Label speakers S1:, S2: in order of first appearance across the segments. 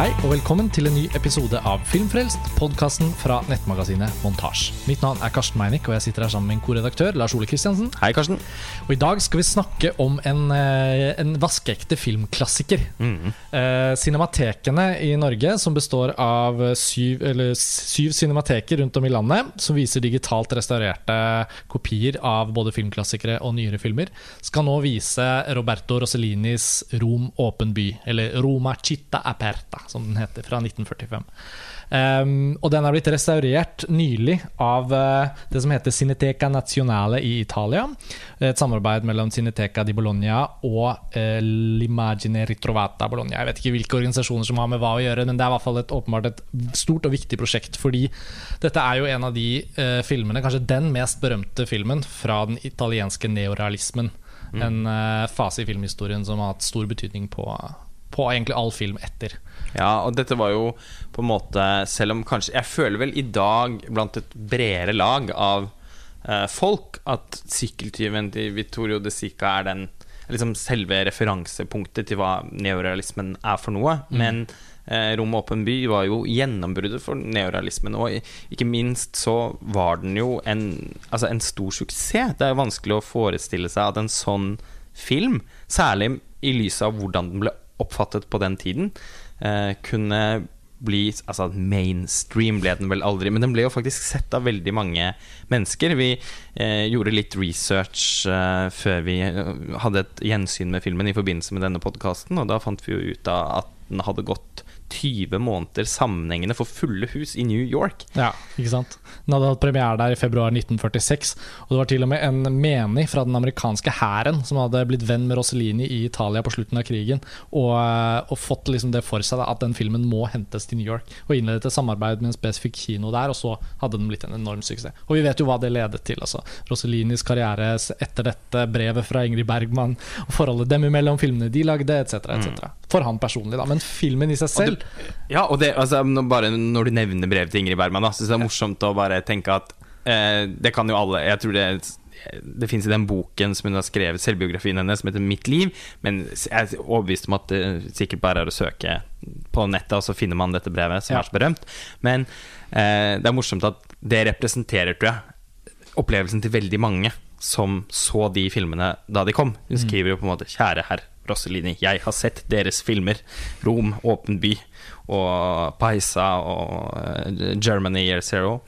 S1: Hei og velkommen til en ny episode av Filmfrelst, podkasten fra nettmagasinet Montasj. Mitt navn er Karsten Meinick, og jeg sitter her sammen med min korredaktør Lars Ole Kristiansen.
S2: Hei, Karsten.
S1: Og I dag skal vi snakke om en, eh, en vaskeekte filmklassiker. Eh, cinematekene i Norge, som består av syv, eller syv cinemateker rundt om i landet, som viser digitalt restaurerte kopier av både filmklassikere og nyere filmer, skal nå vise Roberto Rossellinis Rom åpen by, eller Roma citta aperta, som den heter, fra 1945. Um, og den er blitt restaurert nylig av uh, det som heter Cineteca Nazionale i Italia. Et samarbeid mellom Cineteca di Bologna og uh, L'Imagine Ritrovata Bologna. Jeg vet ikke hvilke organisasjoner som har med hva å gjøre, men det er i hvert fall et, åpenbart et stort og viktig prosjekt. Fordi dette er jo en av de uh, filmene, kanskje den mest berømte filmen fra den italienske neorealismen. En eh, fase i filmhistorien som har hatt stor betydning på, på egentlig all film etter.
S2: Ja, og dette var jo på en måte Selv om kanskje Jeg føler vel i dag, blant et bredere lag av eh, folk, at sykkeltyven til Vittorio De Sica er den liksom selve referansepunktet til hva neorealismen er for noe. Men eh, Rom åpen by var jo gjennombruddet for neorealismen. Og ikke minst så var den jo en, altså en stor suksess. Det er jo vanskelig å forestille seg at en sånn film, særlig i lys av hvordan den ble oppfattet på den tiden, eh, kunne bli Altså mainstream ble den vel aldri, men den ble jo faktisk sett av veldig mange mennesker. Vi eh, gjorde litt research eh, før vi eh, hadde et gjensyn med filmen i forbindelse med denne podkasten, og da fant vi jo ut av at den hadde gått 20 måneder sammenhengende for fulle hus i New York.
S1: Ja, ikke sant? Den hadde hatt premiere der i februar 1946. Og det var til og med en menig fra den amerikanske hæren som hadde blitt venn med Rossellini i Italia på slutten av krigen, og, og fått liksom det for seg da, at den filmen må hentes til New York. Og innledet et samarbeid med en spesifikk kino der, og så hadde den blitt en enorm suksess. Og vi vet jo hva det ledet til. altså. Rossellinis karriere etter dette, brevet fra Ingrid Bergman, og forholdet dem imellom, filmene de lagde, etc. etc. For han personlig, da. Men filmen i seg selv
S2: Ja, og det, altså, bare når du nevner brevet til Ingrid Bergman, da, synes jeg det er morsomt å bare tenke at eh, det kan jo alle Jeg tror det det fins i den boken som hun har skrevet, selvbiografien hennes, som heter 'Mitt liv'. Men jeg er overbevist om at det sikkert bare er å søke på nettet, og så finner man dette brevet, som
S1: Ja.
S2: er så berømt. Men eh, det er morsomt at det representerer, tror jeg, opplevelsen til veldig mange som så de filmene da de kom. Hun skriver jo på en måte 'Kjære herr Rossellini, jeg har sett deres filmer. Rom, Åpen by og Paisa og eh, Germany Year Zero.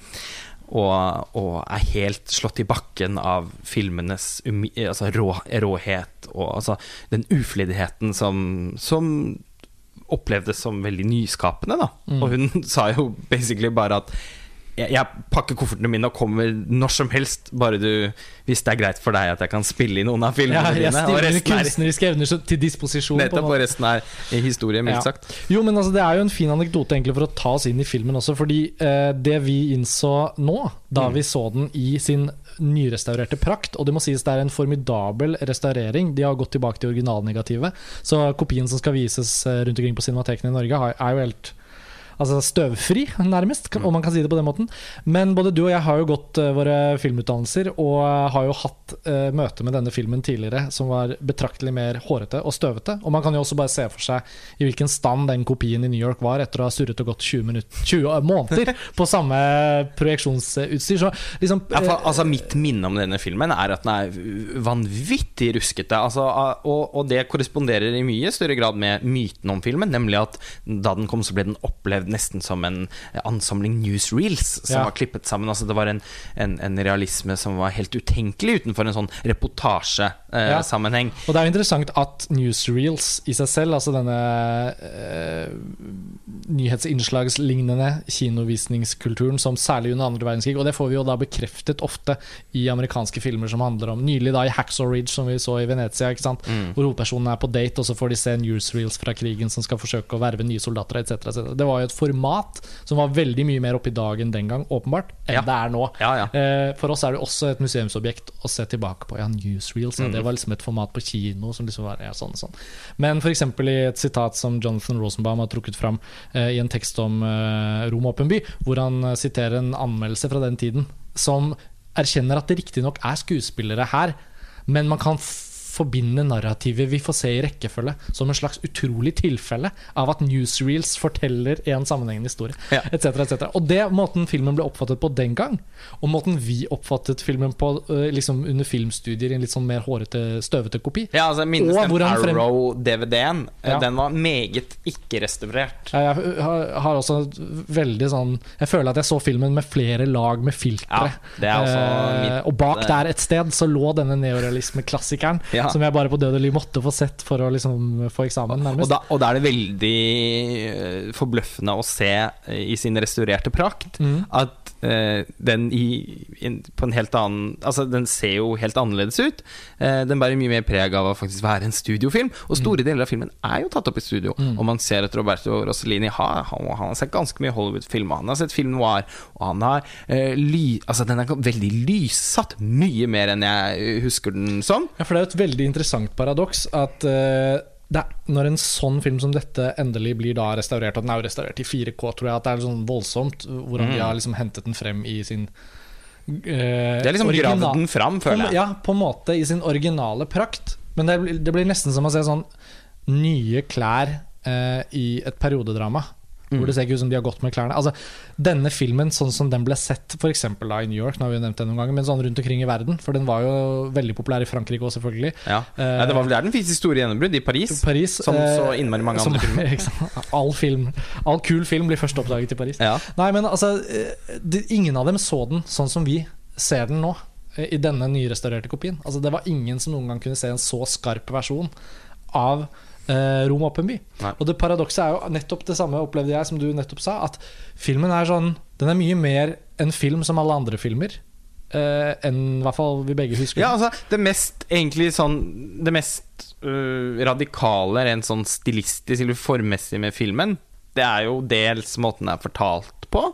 S2: Og, og er helt slått i bakken av filmenes altså rå, råhet og altså den uflidigheten som, som opplevdes som veldig nyskapende. Da. Og hun sa jo basically bare at jeg, jeg pakker koffertene mine og kommer når som helst, bare du Hvis det er greit for deg at jeg kan spille i noen av filmene
S1: ja,
S2: dine. Og resten er,
S1: kunstneriske evner til disposisjon.
S2: nettopp, og resten er historie, mildt
S1: Ja.
S2: sagt.
S1: Jo, men altså, Det er jo en fin anekdote egentlig for å ta oss inn i filmen også. Fordi eh, det vi innså nå, da
S2: Mm.
S1: vi så den i sin nyrestaurerte prakt Og det må sies det er en formidabel restaurering. De har gått tilbake til originalnegativet. Så kopien som skal vises eh, rundt omkring på cinematekene i Norge, er jo helt Altså støvfri, nærmest, kan- om man kan si det på den måten. Men både du og jeg har jo gått eh, våre filmutdannelser, og eh, har jo hatt uh, møte med denne filmen tidligere som var betraktelig mer hårete og støvete. Og man kan jo også bare se for seg i hvilken stand den kopien i New York var etter å ha surret og gått 20, minutter, 20 måneder på samme projeksjonsutstyr. Så liksom
S2: Ja, for, altså Mitt minne om denne filmen er at den er vanvittig ruskete. Altså, og, og det korresponderer i mye større grad med myten om filmen, nemlig at da den kom, så ble den opplevd nesten som en ansamling newsreels som
S1: Ja.
S2: var klippet sammen. Altså Det var en, en, en realisme som var helt utenkelig utenfor en sånn reportasjesammenheng.
S1: Og det er jo interessant at newsreels i seg selv, altså denne eh, nyhetsinnslagslignende kinovisningskulturen som særlig under andre verdenskrig, og det får vi jo da bekreftet ofte i amerikanske filmer som handler om Nylig da i Hacksaw Ridge, som vi så i Venezia, ikke sant? hvor hovedpersonen er på date, og så får de se newsreels fra krigen som skal forsøke å verve nye soldater, etc. etc. Det var jo et format som var veldig mye mer oppe i dagen den gang, åpenbart, enn
S2: Ja.
S1: det er nå.
S2: Ja, ja.
S1: Eh, For oss er det også et museumsobjekt å se tilbake på. Ja, newsreels, ja, det var liksom et format på kino som liksom var ja, sånn sånn. Men f.eks. i et sitat som Jonathan Rosenbaum har trukket fram eh, i en tekst om eh, Rom åpen by, hvor han eh, siterer en anmeldelse fra den tiden som erkjenner at det riktignok er skuespillere her, men man kan forbinde narrativet vi får se i rekkefølge, som en slags utrolig tilfelle av at newsreels forteller en sammenhengende historie,
S2: Ja.
S1: etc. cetera Og det måten filmen ble oppfattet på den gang, og måten vi oppfattet filmen på liksom under filmstudier i en litt sånn mer hårete, støvete kopi
S2: Ja, altså jeg minnes den Arrow-DVD-en. Eh,
S1: Ja.
S2: Den var meget ikke restaurert.
S1: Ja, Jeg har, også veldig sånn Jeg føler at jeg så filmen med flere lag med filtre.
S2: Ja, det også
S1: Eh,
S2: mitt-
S1: og bak der et sted så lå denne neorealismeklassikeren,
S2: Ja.
S1: Som jeg bare på død og liv måtte få sett for å liksom få eksamen,
S2: Og da, og da er det veldig eh, forbløffende å se eh, i sin restaurerte prakt
S1: mm.
S2: at den i, in, på en helt annen Altså, den ser jo helt annerledes ut. Eh, den bærer mye mer preg av å faktisk være en studiofilm. Og
S1: store
S2: store deler av filmen er jo tatt opp i studio. Og man ser at Roberto Rossellini har, han, han har sett ganske mye Hollywood-film. Han har sett film noir, og han har eh, ly, Altså, den er veldig lyssatt. Mye mer enn jeg husker den som.
S1: Ja, for det er et veldig interessant paradoks at eh, det når en sånn film som dette endelig blir da restaurert, og den er jo restaurert i 4K, tror jeg at det er sånn voldsomt hvordan de har liksom hentet den frem i sin eh,
S2: Det er liksom gravd den fram, føler jeg.
S1: ja, på en måte i sin originale prakt. Men det, det blir nesten som å se sånn nye klær eh, i et periodedrama. Hvor det ser ikke ut som de har gått med klærne. Altså, denne filmen, sånn som den ble sett f.eks. i New York, nå har vi nevnt det noen ganger, men sånn rundt omkring i verden, for den var jo veldig populær i Frankrike òg, selvfølgelig.
S2: Ja.
S1: Eh,
S2: ja, det var vel der den fikk sitt store gjennombrudd, i Paris.
S1: Paris,
S2: Som
S1: eh,
S2: så innmari mange
S1: som-
S2: andre filmer.
S1: All film All kul film blir først oppdaget i Paris.
S2: Ja.
S1: Nei, men altså eh, Ingen av dem så den sånn som vi ser den nå, i denne nyrestaurerte kopien. Altså Det var ingen som noen gang kunne se en så skarp versjon av eh, Rom opp en by.
S2: Nei.
S1: Og det paradokset er jo nettopp det samme, opplevde jeg, som du nettopp sa, at filmen er sånn Den er mye mer en film som alle andre filmer. Uh, enn i hvert fall vi begge husker.
S2: Ja, altså Det mest egentlig sånn Det mest uh, radikale rent sånn stilistisk eller formmessig med filmen, det er jo dels måten den er fortalt på.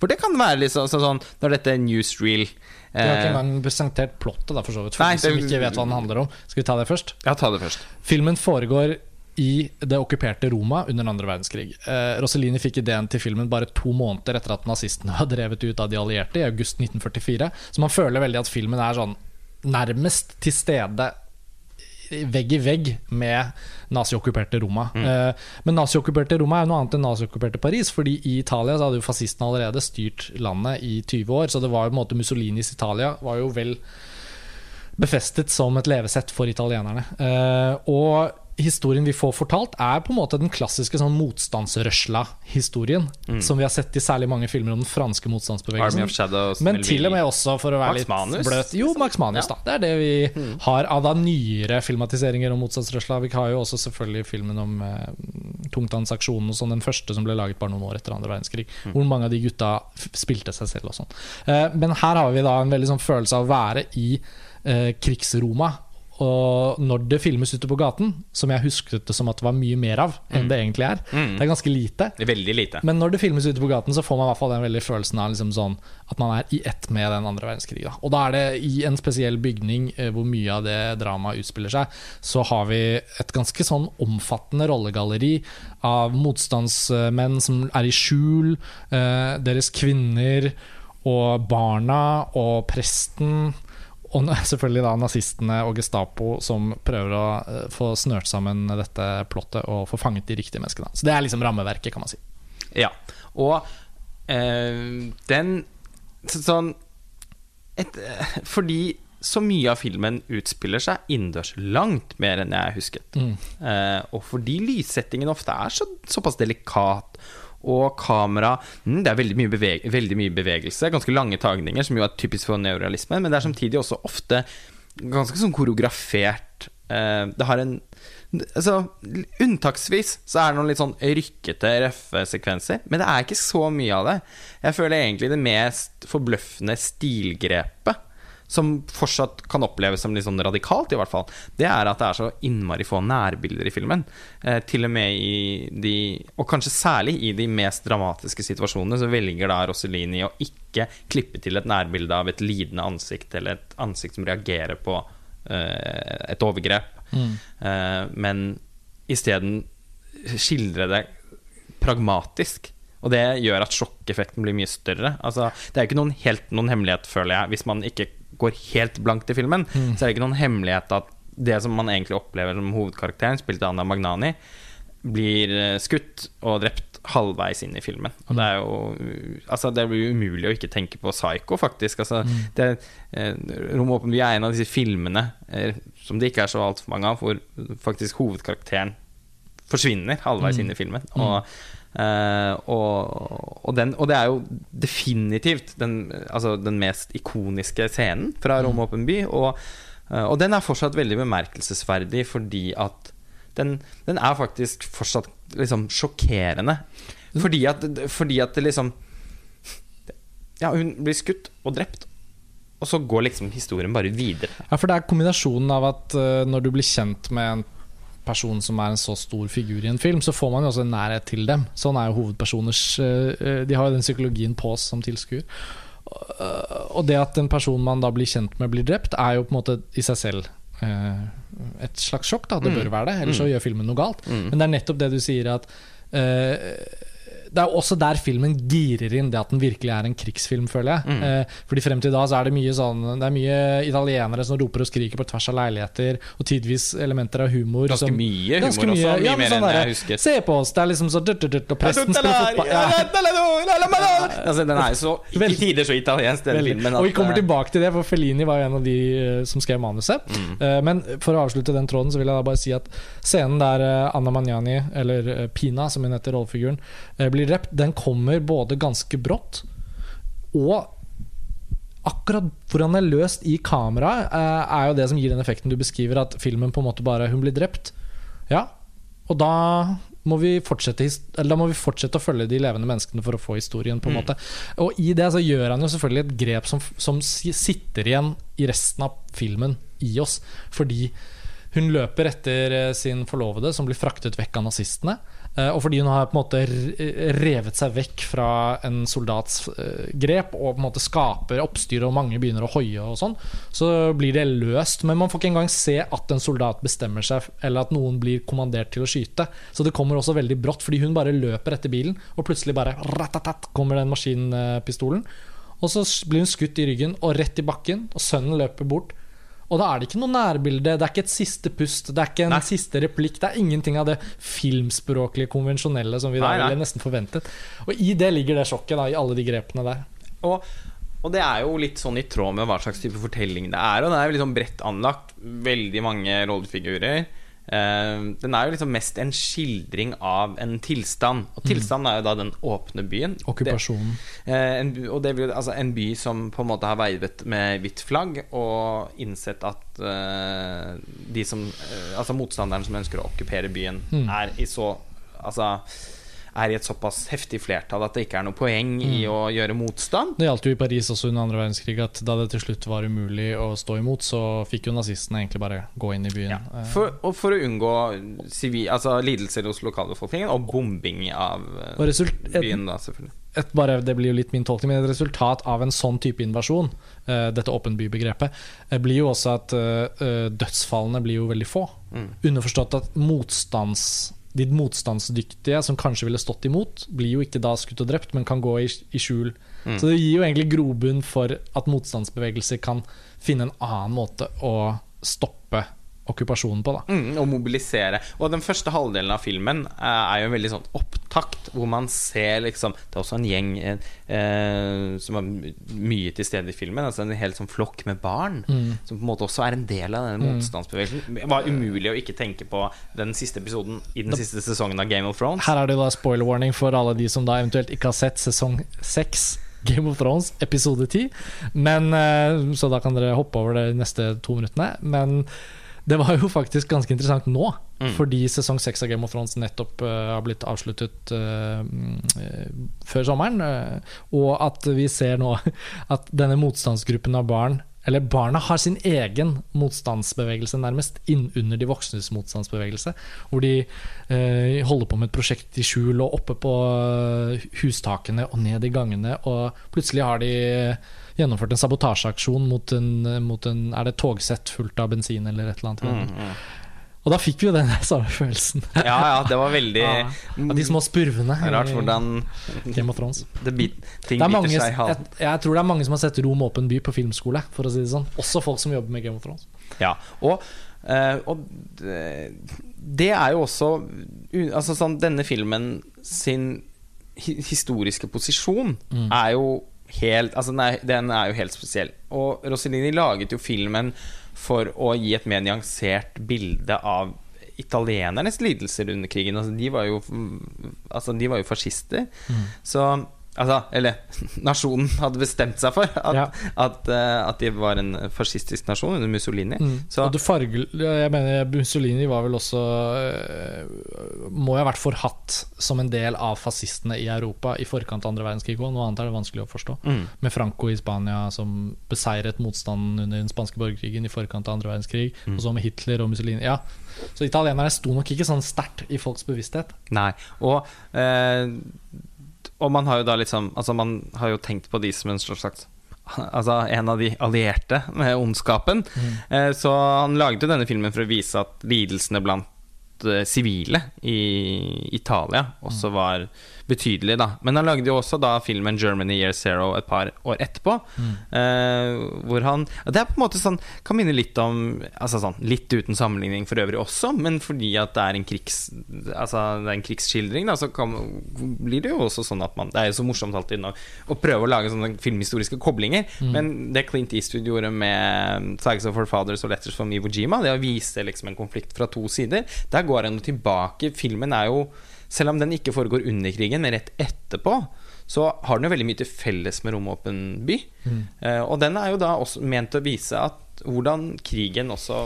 S2: For det kan være litt sånn, Når dette newsreel
S1: Vi har ikke
S2: eh,
S1: engang presentert plottet, da, for så vidt. For
S2: Nei,
S1: de som ikke vet hva den handler om. Skal vi ta det først?
S2: Ja, ta det først.
S1: Filmen foregår i det okkuperte Roma under den andre verdenskrig. Eh, Rossellini fikk ideen til filmen bare to måneder etter at nazistene var drevet ut av de allierte, i august 1944. Så man føler veldig at filmen er sånn nærmest til stede vegg i vegg med naziokkuperte Roma. Mm. men naziokkuperte Roma er noe annet enn naziokkuperte Paris. Fordi i Italia så hadde jo fascistene allerede styrt landet i 20 år. Så det var jo på en måte Mussolinis Italia var jo vel befestet som et levesett for italienerne. Eh, og historien vi får fortalt, er på en måte den klassiske sånn motstandsrørsla-historien. Som vi har sett i særlig mange filmer om den franske motstandsbevegelsen.
S2: Shadows
S1: Men
S2: Melville.
S1: til og med også, for å være
S2: Max
S1: litt
S2: Manus?
S1: bløt Jo, Max Manus,
S2: Ja.
S1: da. Det er det vi har av da nyere filmatiseringer om motstandsrørsla. Vi har jo også selvfølgelig filmen om eh, tungtvannsaksjonen og sånn, den første som ble laget bare noen år etter andre verdenskrig. Hvor mange av de gutta spilte seg selv og sånn. Eh, men her har vi da en veldig sånn følelse av å være i eh, krigsroma. Og når det filmes ute på gaten, som jeg husket det som at det var mye mer av enn det egentlig er, det er ganske lite.
S2: Veldig lite.
S1: Men når det filmes ute på gaten, så får man i hvert fall den veldig følelsen av liksom sånn, at man er i ett med den andre verdenskrig. Da. Og da er det i en spesiell bygning eh, hvor mye av det dramaet utspiller seg, så har vi et ganske sånn omfattende rollegalleri av motstandsmenn som er i skjul, eh, deres kvinner og barna og presten. Og selvfølgelig da nazistene og Gestapo som prøver å eh, få snørt sammen dette plottet og få fanget de riktige menneskene. Så det er liksom rammeverket, kan man si.
S2: Ja. Og øh, den Sånn et, eh, Fordi så mye av filmen utspiller seg innendørs langt mer enn jeg husket. Eh, og fordi lyssettingen ofte er så, såpass delikat, og kamera mm, Det er veldig mye, beveg veldig mye bevegelse, ganske lange tagninger, som jo er typisk for neorealismen, men det er samtidig også ofte ganske sånn koreografert. Eh, det har en Altså, Unntaksvis så er det noen litt sånn rykkete, røffe sekvenser, men det er ikke så mye av det. Jeg føler egentlig det mest forbløffende stilgrepet, som fortsatt kan oppleves som litt sånn radikalt, i hvert fall, det er at det er så innmari få nærbilder i filmen. Eh, til og med i de Og kanskje særlig i de mest dramatiske situasjonene, så velger da Rossellini å ikke klippe til et nærbilde av et lidende ansikt, eller et ansikt som reagerer på eh, et overgrep. Eh, men isteden skildre det pragmatisk. Og det gjør at sjokkeffekten blir mye større. Altså, det er ikke noen, helt, noen hemmelighet, føler jeg, hvis man ikke går helt blankt i filmen, så er det ikke noen hemmelighet at det som man egentlig opplever som hovedkarakteren, spilt av Anna Magnani, blir eh, skutt og drept halvveis inn i filmen. Og det er jo Altså, det blir umulig å ikke tenke på Psycho, faktisk. Altså, det, eh, Rom åpen by er en av disse filmene eh, som det ikke er så altfor mange av, hvor faktisk hovedkarakteren forsvinner halvveis inn i filmen. Og, eh, og, og, den, og det er jo definitivt den, altså den mest ikoniske scenen fra Rom åpen by. Og, eh, og den er fortsatt veldig bemerkelsesverdig fordi at den, den er faktisk fortsatt liksom sjokkerende. Fordi at, fordi at det liksom Ja, hun blir skutt og drept, og så går liksom historien bare videre.
S1: Ja, for det er kombinasjonen av at eh, når du blir kjent med en person som er en så stor figur i en film, så får man jo også en nærhet til dem. Sånn er jo hovedpersoners eh, De har jo den psykologien på oss som tilskuer. Eh, Og det at en person man da blir kjent med, blir drept, er jo på en måte i seg selv eh, et slags sjokk. da Det
S2: Mm.
S1: bør være det, ellers så gjør filmen noe galt.
S2: Mm.
S1: Men det er nettopp det du sier, at eh, det er også der filmen girer inn det at den virkelig er en krigsfilm, føler jeg.
S2: Mm.
S1: Eh, fordi frem til da så er det mye sånn Det er mye italienere som roper og skriker på tvers av leiligheter, og tidvis elementer av humor.
S2: Ganske
S1: som,
S2: mye humor
S1: Ganske
S2: også. Mye
S1: ja,
S2: mer
S1: sånn
S2: enn jeg husker.
S1: Se på oss! Det er liksom så dutt, dutt, dutt, Og presten spiller fotball. Ja.
S2: Altså, den er jo så i tider så italiensk, den filmen.
S1: Og vi kommer
S2: eh,
S1: tilbake til det, for Fellini var jo en av de eh, som skrev manuset.
S2: Mm.
S1: Eh, Men for å avslutte den tråden, så vil jeg da bare si at scenen der eh, Anna Magnani, eller Pina som hun heter, rollefiguren, eh, blir drept, den kommer både ganske brått og Akkurat hvordan det er løst i kameraet, eh, er jo det som gir den effekten du beskriver, at filmen på en måte bare Hun blir drept. Ja, og da må vi fortsette, eller da må vi fortsette å følge de levende menneskene for å få historien. på en
S2: Mm.
S1: måte Og i det så gjør han jo selvfølgelig et grep som, som sitter igjen i resten av filmen i oss. Fordi hun løper etter eh, sin forlovede, som blir fraktet vekk av nazistene. Eh, Og fordi hun har på en måte revet seg vekk fra en soldats eh, grep og på en måte skaper oppstyr, og mange begynner å hoie og sånn, så blir det løst. Men man får ikke engang se at en soldat bestemmer seg, eller at noen blir kommandert til å skyte. Så det kommer også veldig brått, fordi hun bare løper etter bilen, og plutselig bare ratatat, kommer den maskinpistolen. Og så blir hun skutt i ryggen og rett i bakken, og sønnen løper bort. Og da er det ikke noe nærbilde, det er ikke et siste pust, det er ikke en
S2: Nei.
S1: siste replikk. Det er ingenting av det filmspråklige, konvensjonelle som vi da ville nesten forventet. Og i det ligger det sjokket, da, i alle de grepene der.
S2: Og, og det er jo litt sånn i tråd med hva slags type fortelling det er. Og det er jo liksom bredt anlagt. Veldig mange rollefigurer. Eh, den er jo liksom mest en skildring av en tilstand. Og tilstanden er jo da den åpne byen.
S1: Okkupasjonen.
S2: Det, eh, en, og det blir altså en by som på en måte har veivet med hvitt flagg og innsett at uh, de som Altså motstanderen som ønsker å okkupere byen,
S1: Mm.
S2: er i så Altså er i et såpass heftig flertall at det ikke er noe poeng i å gjøre motstand.
S1: Det gjaldt jo i Paris også under andre verdenskrig at da det til slutt var umulig å stå imot, så fikk jo nazistene egentlig bare gå inn i byen.
S2: Ja,
S1: Eh,
S2: for, og for å unngå civil, altså lidelser hos lokalbefolkningen og bombing av eh, byen, da, selvfølgelig.
S1: et, bare, det blir jo litt min tolkning, men et resultat av en sånn type invasjon, uh, dette åpen by-begrepet, uh, blir jo også at eh, eh, dødsfallene blir jo veldig få.
S2: Mm.
S1: Underforstått at motstands, de motstandsdyktige som kanskje ville stått imot, blir jo ikke da skutt og drept, men kan gå i, i skjul.
S2: Mm.
S1: Så det gir jo egentlig grobunn for at motstandsbevegelser kan finne en annen måte å stoppe okkupasjonen på. da
S2: Mm, og mobilisere. Og den første halvdelen av filmen eh, er jo en veldig sånn opptakt, hvor man ser liksom Det er også en gjeng eh, som er mye til stede i filmen. Altså En hel sånn flokk med barn,
S1: Mm.
S2: som på en måte også er en del av denne
S1: Mm.
S2: motstandsbevegelsen. Det var umulig å ikke tenke på den siste episoden i den siste sesongen av Game of Thrones.
S1: Her er det da spoiler warning for alle de som da eventuelt ikke har sett sesong 6 Game of Thrones, episode 10. Men, eh, så da kan dere hoppe over det de neste to minuttene. Men det var jo faktisk ganske interessant nå,
S2: Mm.
S1: fordi sesong 6 av Game of Thrones nettopp uh, har blitt avsluttet uh, eh, før sommeren. eh, og at vi ser nå at denne motstandsgruppen av barn eller barna har sin egen motstandsbevegelse, nærmest, innunder de voksnes motstandsbevegelse. Hvor de eh, holder på med et prosjekt i skjul og oppe på eh, hustakene og ned i gangene. Og plutselig har de gjennomført en sabotasjeaksjon mot en, mot en Er det togsett fullt av bensin eller et eller annet?
S2: Mm, mm.
S1: Og da fikk vi jo den samme følelsen
S2: Ja, ja, det var veldig
S1: Ja, de små spurvene.
S2: Rart hvordan
S1: Game of Thrones.
S2: det bit, ting
S1: Det er
S2: biter
S1: mange,
S2: seg
S1: jeg, jeg tror det er mange som har sett Rom åpen by på filmskole, for å si det sånn. Også folk som jobber med Game of Thrones.
S2: Ja, og Eh, og det, er jo også Altså sånn Denne filmen sin historiske posisjon
S1: Mm.
S2: er jo helt Altså den er, den er jo helt spesiell. Og Rossellini laget jo filmen for å gi et mer nyansert bilde av italienernes lidelser under krigen. Altså, de var jo Altså, de var jo fascister.
S1: Mm.
S2: Så Altså, eller nasjonen hadde bestemt seg for at,
S1: Ja.
S2: at, eh, at de var en fascistisk nasjon under Mussolini.
S1: Mm.
S2: Så
S1: farge, jeg mener Mussolini var vel også øh, Må jo ha vært forhatt som en del av fascistene i Europa i forkant av andre verdenskrig òg. Noe annet er det vanskelig å forstå.
S2: mm.
S1: Med Franco i Spania som beseiret motstanden under den spanske borgerkrigen i forkant av andre verdenskrig.
S2: Mm.
S1: Og så med Hitler og Mussolini. Ja, Så italienerne sto nok ikke sånn sterkt i folks bevissthet.
S2: Nei. Og, eh, og man har jo da liksom Altså, man har jo tenkt på de som en slags Altså en av de allierte med ondskapen. Eh, så han laget jo denne filmen for å vise at lidelsene blant eh, sivile i Italia også var betydelige, da. Men han lagde jo også da filmen 'Germany Year Zero' et par år etterpå. Eh, hvor han Det er på en måte sånn Kan minne litt om Altså sånn Litt uten sammenligning for øvrig også, men fordi at det er en krigs Altså det er en krigsskildring, da, så kan, blir det jo også sånn at man Det er jo så morsomt alltid å, å prøve å lage sånne filmhistoriske koblinger, men det Clint Eastwood gjorde med 'Sags of Our Fathers' og 'Letters from Iwo Jima', det å vise liksom en konflikt fra to sider, der går jo tilbake. Filmen er jo selv om den ikke foregår under krigen, men rett etterpå, så har den jo veldig mye til felles med Romåpen by. Eh, og den er jo da også ment å vise at hvordan krigen også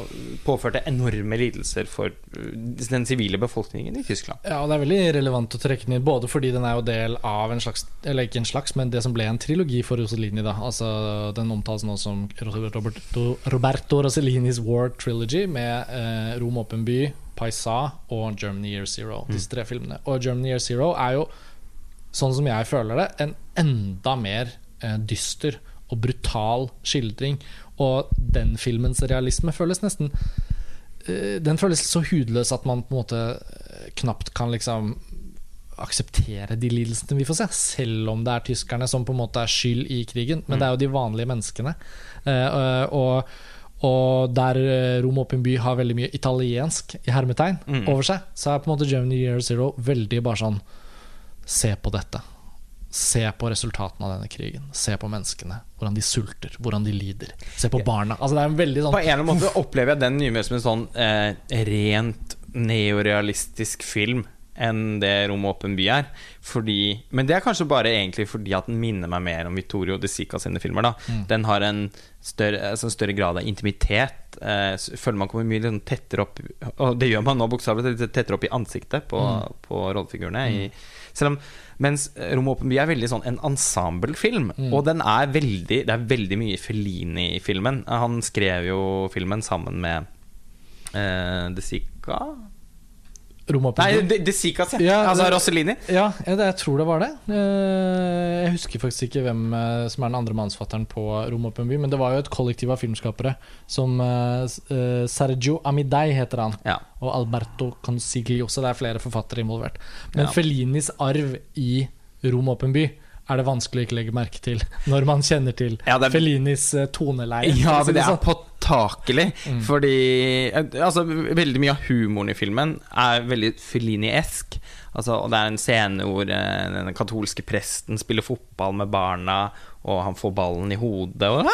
S2: påførte enorme lidelser for eh, den sivile befolkningen i Tyskland.
S1: Ja, og det er veldig relevant å trekke inn, både fordi den er jo del av en slags Eller ikke en slags, men det som ble en trilogi for Rossellini. da Altså Den omtales nå som Roberto, Roberto Rossellinis War Trilogy, med eh, Rom åpen by, Paisa og Germany Year Zero. Disse tre filmene. Og Germany Year Zero er jo, sånn som jeg føler det, en enda mer eh, dyster og brutal skildring. Og den filmens realisme føles nesten eh, Den føles så hudløs at man på en måte eh, knapt kan liksom akseptere de lidelsene vi får se, selv om det er tyskerne som på en måte er skyld i krigen. Men det er jo de vanlige menneskene. Eh, og, og der eh, Rom Åpen By har veldig mye italiensk i hermetegn
S2: Mm.
S1: over seg, så er på en måte Germany Year Zero veldig bare sånn Se på dette. Se på resultatene av denne krigen. Se på menneskene. Hvordan de sulter, hvordan de lider. Se på barna. Altså Det er en veldig sånn
S2: På en eller annen måte opplever jeg den mye mer som en sånn eh, rent neorealistisk film enn det Rom åpen by er. Fordi, men det er kanskje bare egentlig fordi at den minner meg mer om Vittorio De Sica sine filmer. Da.
S1: Mm.
S2: Den har en større, altså en større grad av intimitet. Eh, føler man kommer mye liksom tettere opp Og det gjør man nå bokstavelig talt tettere opp i ansiktet på,
S1: Mm.
S2: på rollefigurene. Mm. selv om mens Rom åpen by er veldig sånn en ensemblefilm.
S1: Mm.
S2: Og den er veldig Det er veldig mye Fellini i filmen. Han skrev jo filmen sammen med eh, De Sica Nei. De, De Sicas, ja.
S1: Ja,
S2: altså Rossellini.
S1: Ja, jeg, jeg tror det var det. Eh, Jeg husker faktisk ikke hvem eh, som er den andre mannsfatteren på Rom åpen By, men det var jo et kollektiv av filmskapere som eh, Sergio Amidei heter han,
S2: Ja.
S1: og Alberto Consiglio, så det er flere forfattere involvert. Men
S2: Ja.
S1: Fellinis arv i Rom åpen By er det vanskelig å ikke legge merke til når man kjenner til
S2: Ja, er-
S1: Fellinis toneleie.
S2: Ja, men det er
S1: sånn.
S2: Påtakelig.
S1: Mm.
S2: Fordi eh, altså, veldig mye av humoren i filmen er veldig Fellini-esk. Altså, det er en scene hvor eh, den katolske presten spiller fotball med barna, og han får ballen i hodet, og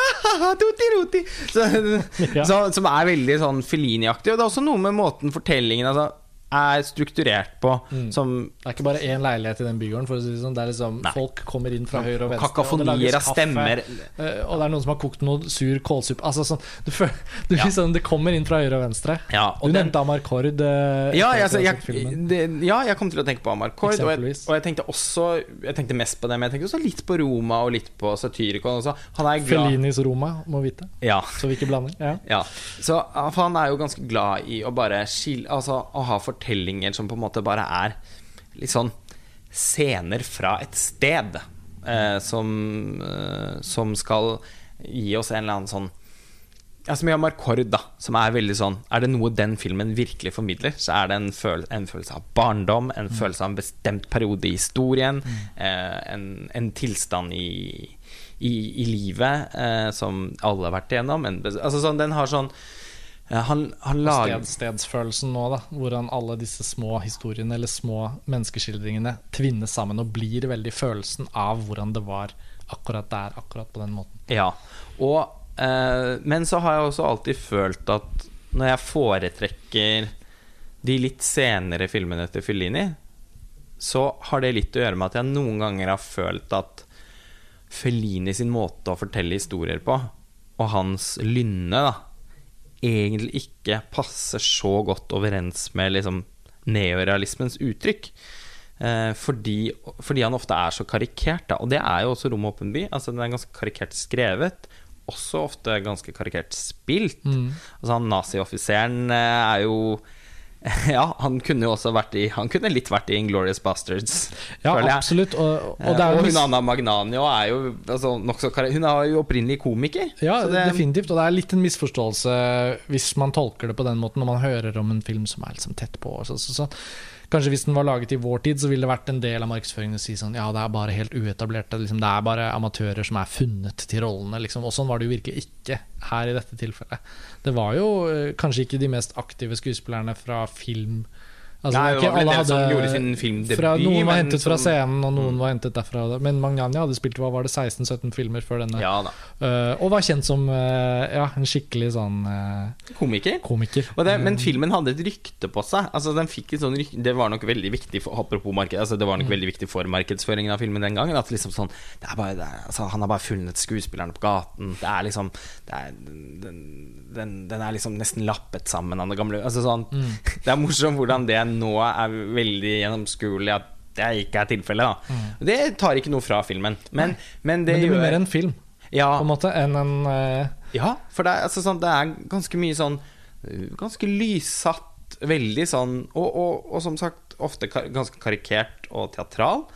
S2: tuti, tuti. Så,
S1: Ja.
S2: så, Som er veldig sånn Fellini-aktig. Og det er også noe med måten fortellingen altså, er strukturert på,
S1: Mm.
S2: som
S1: Det er ikke bare én leilighet i den bygården. For å si det sånn Det er liksom
S2: Nei.
S1: Folk kommer inn fra høyre og venstre.
S2: Kakafonier av stemmer.
S1: eh, Og det er noen som har kokt noe sur kålsuppe. Altså sånn du du
S2: Ja.
S1: sånn, Det kommer inn fra høyre og venstre.
S2: Ja, og
S1: Du
S2: den-
S1: nevnte Amarcord. eh,
S2: Ja, altså, jeg, det, ja, jeg kom til å tenke på Amarcord. Og jeg, og jeg tenkte også Jeg tenkte mest på det, men jeg tenkte også litt på Roma og litt på Satyricon. Glad
S1: Fellinis Roma, må vite.
S2: ja,
S1: Så vi ikke blander. Ja.
S2: Så han er jo ganske glad i å bare skille Altså å ha fortellinger som på en måte bare er litt sånn scener fra et sted. Eh, som, eh, som skal gi oss en eller annen sånn ja, som i Amarcord, da, som er veldig sånn Er det noe den filmen virkelig formidler, så er det en, føl en følelse av barndom, en følelse av en bestemt periode i historien, eh, en, en tilstand i, i, i livet eh, som alle har vært igjennom. En, altså sånn, den har sånn han, han lager
S1: Sted, stedsfølelsen nå, da. Hvordan alle disse små historiene eller små menneskeskildringene tvinnes sammen og blir veldig følelsen av hvordan det var akkurat der, akkurat på den måten.
S2: Ja. Og, eh, men så har jeg også alltid følt at når jeg foretrekker de litt senere filmene til Fellini, så har det litt å gjøre med at jeg noen ganger har følt at Fellini sin måte å fortelle historier på, og hans lynne, da, egentlig ikke passer så godt overens med liksom neorealismens uttrykk. Eh, fordi, fordi, han ofte er så karikert, da. Og det er jo også Rom åpen by. Altså, den er ganske karikert skrevet. Også ofte ganske karikert spilt. Mm. Altså, han nazioffiseren eh, er jo Ja, han kunne jo også vært i Han kunne litt vært i Inglorious Bastards.
S1: Ja, absolutt. Og,
S2: og, og hun Anna Magnanio er jo altså, nokså Hun er jo opprinnelig komiker.
S1: Ja, det, definitivt. Og det er litt en misforståelse hvis man tolker det på den måten når man hører om en film som er liksom tett på. Så, så, så. Kanskje hvis den var laget i vår tid, så ville det vært en del av markedsføringen å si sånn Ja, det er bare helt uetablerte. Liksom, det er bare amatører som er funnet til rollene. Liksom. Og sånn var det jo virkelig ikke her i dette tilfellet. Det var jo øh, kanskje ikke de mest aktive skuespillerne fra film
S2: Altså, Nei, det var vel en som gjorde sin filmdebut.
S1: Fra, noen var hentet fra scenen, og noen mm. var hentet derfra. Men Magnani hadde spilt hva var det 16-17 filmer før denne.
S2: Ja,
S1: uh, og var kjent som uh, ja, en skikkelig sånn uh,
S2: Komiker.
S1: komiker.
S2: Det, men filmen hadde et rykte på seg. Altså, sånn rykte, det var nok veldig viktig for, apropos marked, altså, Det var nok mm. veldig viktig for markedsføringen av filmen den gangen. At liksom sånn er bare, er, altså, Han har bare funnet skuespillerne på gaten. Det er liksom det er, den, den, den, er liksom nesten lappet sammen av det gamle altså, sånn, mm. Det er morsomt hvordan det nå er veldig gjennomskuelig at det ikke er tilfellet. Mm. Det tar ikke noe fra filmen. Men, men,
S1: det,
S2: men det,
S1: blir mer en film, ja. på en måte, enn en uh...
S2: Ja, for det er, altså, sånn, det er, ganske mye sånn Ganske lyssatt, veldig sånn Og, og, og som sagt ofte kar ganske karikert og teatral.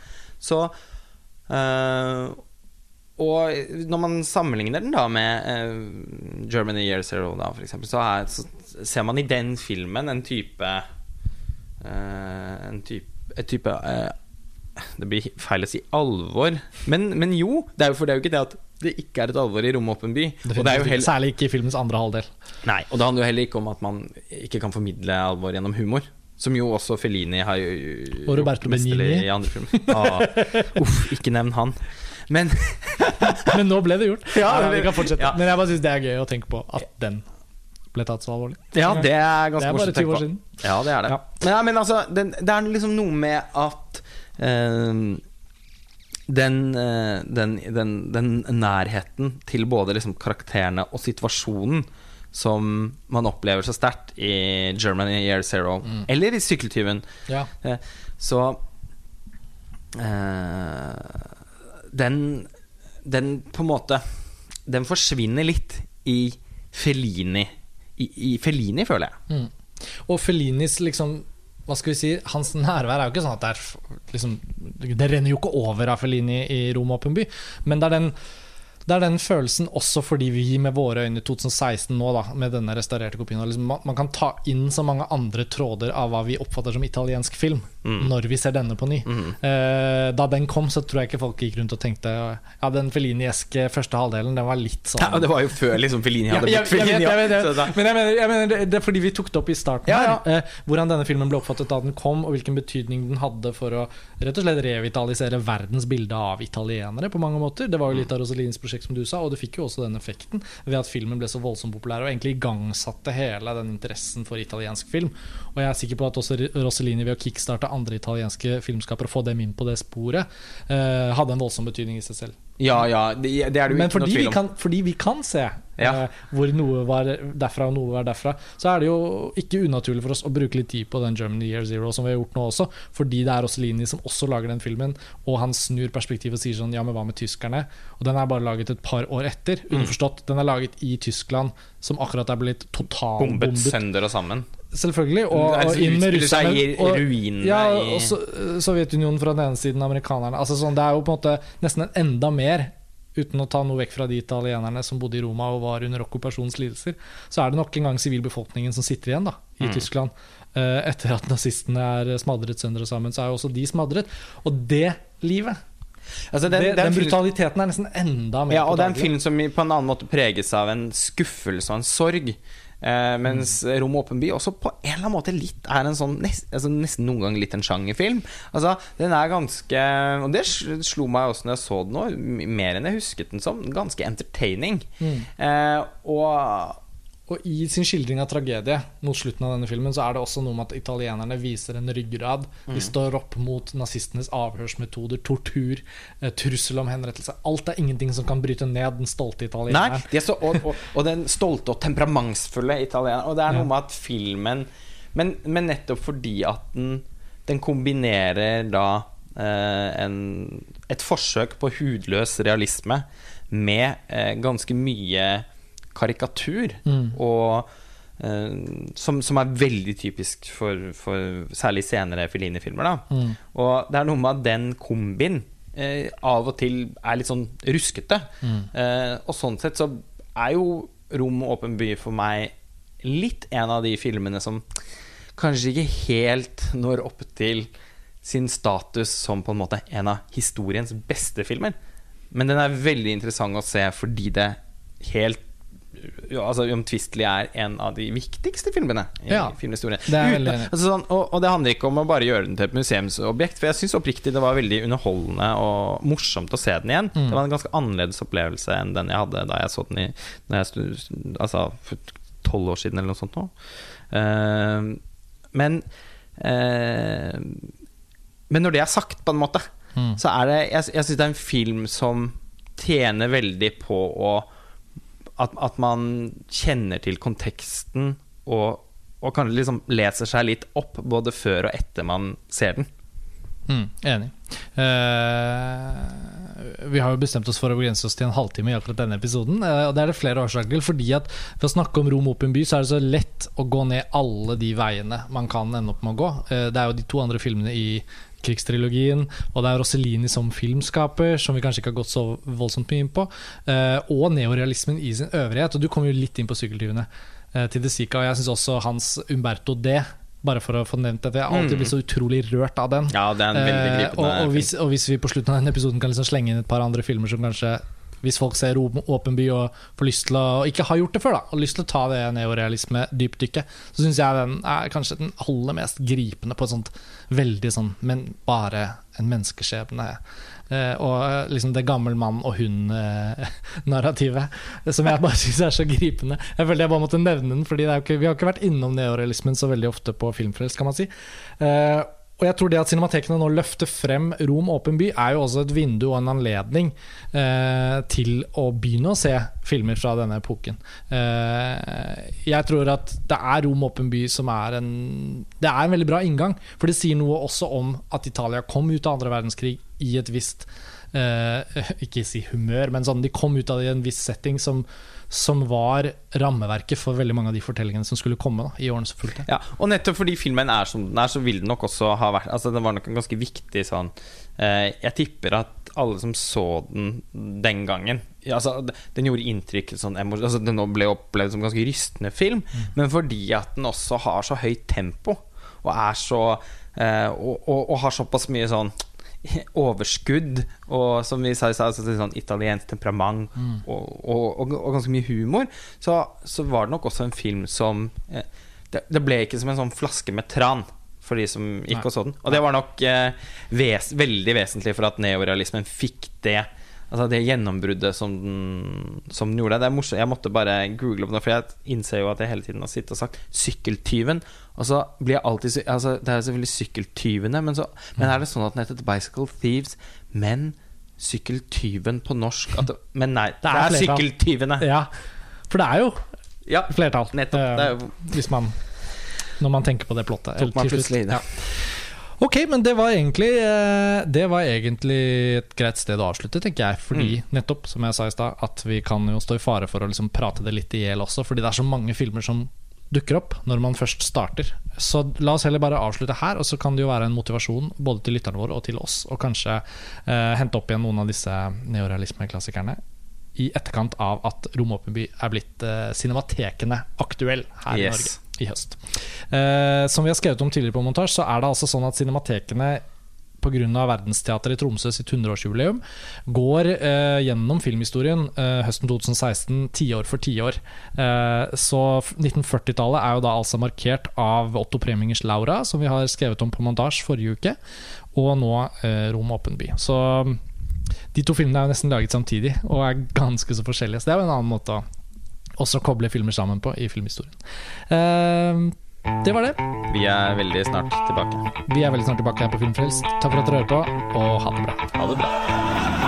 S2: Så uh, og når man sammenligner den da med uh, Germany Year Zero, da, for eksempel, så, er, så, ser man i den filmen en type en type, et type eh, Det blir feil å si alvor, men, men, jo. Det er jo, for det er jo ikke det at det ikke er et alvor i Romåpen by.
S1: Heller, særlig ikke i filmens andre halvdel.
S2: Nei, og det handler jo heller ikke om at man ikke kan formidle alvor gjennom humor. Som jo også Felini har
S1: Og Roberto Benigni.
S2: I andre filmer. Ah, uff, ikke nevn han. Men,
S1: men nå ble det gjort. Ja, vi kan fortsette. Ja. Men jeg bare syns det er gøy å tenke på at den ble tatt så alvorlig.
S2: Ja, det er ganske
S1: morsomt å tenke på. Siden.
S2: Ja, det er det. Ja. Men, ja, men altså, det, det, er liksom noe med at uh, den, uh, den, den, den, nærheten til både liksom karakterene og situasjonen som man opplever så sterkt i Germany Year Zero, mm. eller i Sykkeltyven,
S1: ja. uh,
S2: så den, den på en måte Den forsvinner litt i Felini i, i Fellini, føler jeg.
S1: Mm. Og Fellinis liksom hva skal vi si, Hans nærvær er jo ikke sånn at det er liksom, Det renner jo ikke over av Fellini i Rom Åpen by, men det er den det er den følelsen også fordi vi med våre øyne i 2016 nå, da, med denne restaurerte kopien liksom, man, man, kan ta inn så mange andre tråder av hva vi oppfatter som italiensk film, mm. når vi ser denne på ny. Mm. Eh, da den kom, så tror jeg ikke folk gikk rundt og tenkte Ja, den Fellini-eske første halvdelen, den var litt sånn
S2: Ja, Det var jo før liksom Fellini hadde blitt Fellini.
S1: Ja, men jeg mener, jeg mener det, det, er fordi vi tok det opp i starten her, eh, hvordan denne filmen ble oppfattet da den kom, og hvilken betydning den hadde for å rett og slett revitalisere verdens bilde av italienere på mange måter. Det var jo litt av Rosalines prosjekt, som du sa, og det fikk jo også den effekten ved at filmen ble så voldsomt populær, og egentlig igangsatte hele den interessen for italiensk film. Og jeg er sikker på at også Rossellini ved å kickstarte andre italienske filmskapere og få dem inn på det sporet, eh, hadde en voldsom betydning i seg selv.
S2: Ja, ja, det, det er det jo
S1: Men
S2: ikke noe tvil
S1: om. Kan, fordi vi kan se ja. eh, hvor noe var derfra og noe var derfra, så er det jo ikke unaturlig for oss å bruke litt tid på den Germany Year Zero som vi har gjort nå også, fordi det er Rossellini som også lager den filmen, og han snur perspektivet og sier sånn Ja, men hva med tyskerne? Og den er bare laget et par år etter. Mm. Den er laget i Tyskland, som akkurat er blitt totalbombet.
S2: Bombet sønder og sammen.
S1: Selvfølgelig. Og, og inn med russerne. Ja, og Sovjetunionen fra den ene siden, amerikanerne. Altså sånn, det er jo på en måte nesten enda mer uten å ta noe vekk fra de italienerne som bodde i Roma og var under okkupasjonens lidelser, så er det nok en gang sivilbefolkningen som sitter igjen da, i mm. Tyskland. Uh, etter at nazistene er smadret sønder og sammen, så er jo også de smadret. Og det livet Altså den, den, den, brutaliteten er nesten enda mer
S2: Ja, og det er en film som på en annen måte preges av en skuffelse og en sorg. Eh, mens Rom og åpen by også på en eller annen måte litt er en sånn nest, altså Nesten noen ganger litt en sjangerfilm. Altså, den er ganske Og det slo meg også når jeg så den nå, mer enn jeg husket den som. Ganske entertaining. Eh, og
S1: Og i sin skildring av tragedie mot slutten av denne filmen, så er det også noe med at italienerne viser en ryggrad. De står opp mot nazistenes avhørsmetoder, tortur, eh, trussel om henrettelse. Alt er ingenting som kan bryte ned den stolte
S2: Nei,
S1: italieneren.
S2: er så, og, og, og den stolte og temperamentsfulle italieneren. Og det er noe med at filmen men, men nettopp fordi at den, den kombinerer da eh, en, et forsøk på hudløs realisme med eh, ganske mye karikatur.
S1: Mm.
S2: Og eh, som, som er veldig typisk for, for særlig senere Fellini-filmer.
S1: Mm.
S2: Og det er noe med at den kombin eh, av og til er litt sånn ruskete.
S1: Mm.
S2: Eh, og sånn sett så er jo Rom og åpen by for meg litt en av de filmene som kanskje ikke helt når opp til sin status som på en måte en av historiens beste filmer. Men den er veldig interessant å se fordi det helt altså uomtvistelig er en av de viktigste filmene i
S1: Ja,
S2: filmhistorien.
S1: det
S2: Uten- altså sånn, og, og det handler ikke om å bare gjøre den til et museumsobjekt. For jeg syns oppriktig det var veldig underholdende og morsomt å se den igjen.
S1: Mm.
S2: Det var en ganske annerledes opplevelse enn den jeg hadde da jeg så den i jeg Altså for tolv år siden eller noe sånt nå. Uh, men uh, Men når det er sagt, på en måte,
S1: Mm.
S2: så er det Jeg, jeg syns det er en film som tjener veldig på å at, at man kjenner til konteksten og, og kanskje liksom leser seg litt opp både før og etter man ser den.
S1: Mm, enig. Uh, vi har jo bestemt oss for å begrense oss til en halvtime i akkurat denne episoden. Uh, og Det er det flere årsaker til. Fordi at Ved å snakke om Rom Open by, så er det så lett å gå ned alle de veiene man kan ende opp med å gå. Uh, det er jo de to andre filmene i krigstrilogien, og det er Rossellini som filmskaper, som vi kanskje ikke har gått så voldsomt mye inn på, eh, og neorealismen i sin øvrighet. Og du kom jo litt inn på sykkeltyvene eh, til De Sica, og jeg syns også hans Umberto D. Bare for å få nevnt dette. Jeg har alltid
S2: Mm.
S1: blitt så utrolig rørt av den.
S2: Ja, det er en veldig
S1: Eh,
S2: gripende
S1: og, og, hvis, og hvis vi på slutten av denne episoden kan liksom slenge inn et par andre filmer som kanskje Hvis folk ser Åpen by og får lyst til å ikke har gjort det før, da og lyst til å ta det neorealisme-dypdykket, så syns jeg den er kanskje den aller mest gripende på et sånt veldig sånn Men bare en menneskeskjebne. Eh, og eh, liksom det gammel mann og hund-narrativet, som jeg bare syns er så gripende. Jeg følte jeg bare måtte nevne den, ikke, vi har ikke vært innom neorealismen så veldig ofte på Filmfrelst, kan man si. Og jeg tror det at cinematekene nå løfter frem Rom åpen by, er jo også et vindu og en anledning eh, til å begynne å se filmer fra denne epoken. Eh, jeg tror at det er Rom åpen by som er en Det er en veldig bra inngang, for det sier noe også om at Italia kom ut av andre verdenskrig i et visst eh, Ikke si humør, men sånn de kom ut av det i en viss setting som som var rammeverket for veldig mange av de fortellingene som skulle komme da, i årene som fulgte.
S2: Ja, og nettopp fordi filmen er som den er, så vil den nok også ha vært Altså Den var nok en ganske viktig sånn eh, Jeg tipper at alle som så den den gangen ja, altså, Den gjorde inntrykk sånn, altså, Den ble opplevd som ganske rystende film, men fordi at den også har så høyt tempo, og er så eh, og, og, og har såpass mye sånn overskudd, og som vi sa i stad, sånn italiensk temperament og, og, og, og ganske mye humor, så, så var det nok også en film som eh, det, det ble ikke som en sånn flaske med tran for de som gikk
S1: Nei.
S2: og så den. Og det var nok eh, ves, veldig vesentlig for at neorealismen fikk det Altså det gjennombruddet som den, som den gjorde. Det er morsomt. Jeg måtte bare google opp det, for jeg innser jo at jeg hele tiden har sittet og sagt 'sykkeltyven'. Og så blir jeg alltid altså, Det er jo selvfølgelig sykkeltyvene, men, så, men er det sånn at den heter 'Bicycle Thieves', men sykkeltyven på norsk det, Men nei, det
S1: Det
S2: er,
S1: er
S2: sykkeltyvene.
S1: Ja, for det er jo
S2: Ja,
S1: flertall.
S2: nettopp.
S1: eh,
S2: Det er jo
S1: hvis man Når man tenker på det plottet.
S2: Tok
S1: slutt.
S2: plutselig i det.
S1: Ja. Ok, men det var egentlig eh, Det var egentlig et greit sted å avslutte, tenker jeg. Fordi
S2: Mm.
S1: nettopp, som jeg sa i stad, at vi kan jo stå i fare for å liksom prate det litt i hjel også. Fordi det er så mange filmer som dukker opp når man først starter. Så la oss heller bare avslutte her, og så kan det jo være en motivasjon både til lytterne våre og til oss å kanskje eh, hente opp igjen noen av disse neorealismeklassikerne i etterkant av at Romåpenby by er blitt eh, cinematekene aktuell her i Norge i høst. Eh, som vi har skrevet om tidligere på montasje, så er det altså sånn at cinematekene pga. Verdensteatret i Tromsø sitt 100-årsjubileum, går eh, gjennom filmhistorien eh, høsten 2016, tiår for tiår. Eh, så 1940-tallet er jo da altså markert av Otto Premingers 'Laura', som vi har skrevet om på montasje forrige uke, og nå eh, 'Rom åpen by'. Så de to filmene er jo nesten laget samtidig og er ganske så forskjellige. Så det er jo en annen måte å også koble filmer sammen på i filmhistorien. Uh, det var det.
S2: Vi er veldig snart tilbake.
S1: Vi er veldig snart tilbake her på Filmfrelst. Takk for at dere hører på, og ha det bra.
S2: Ha det bra.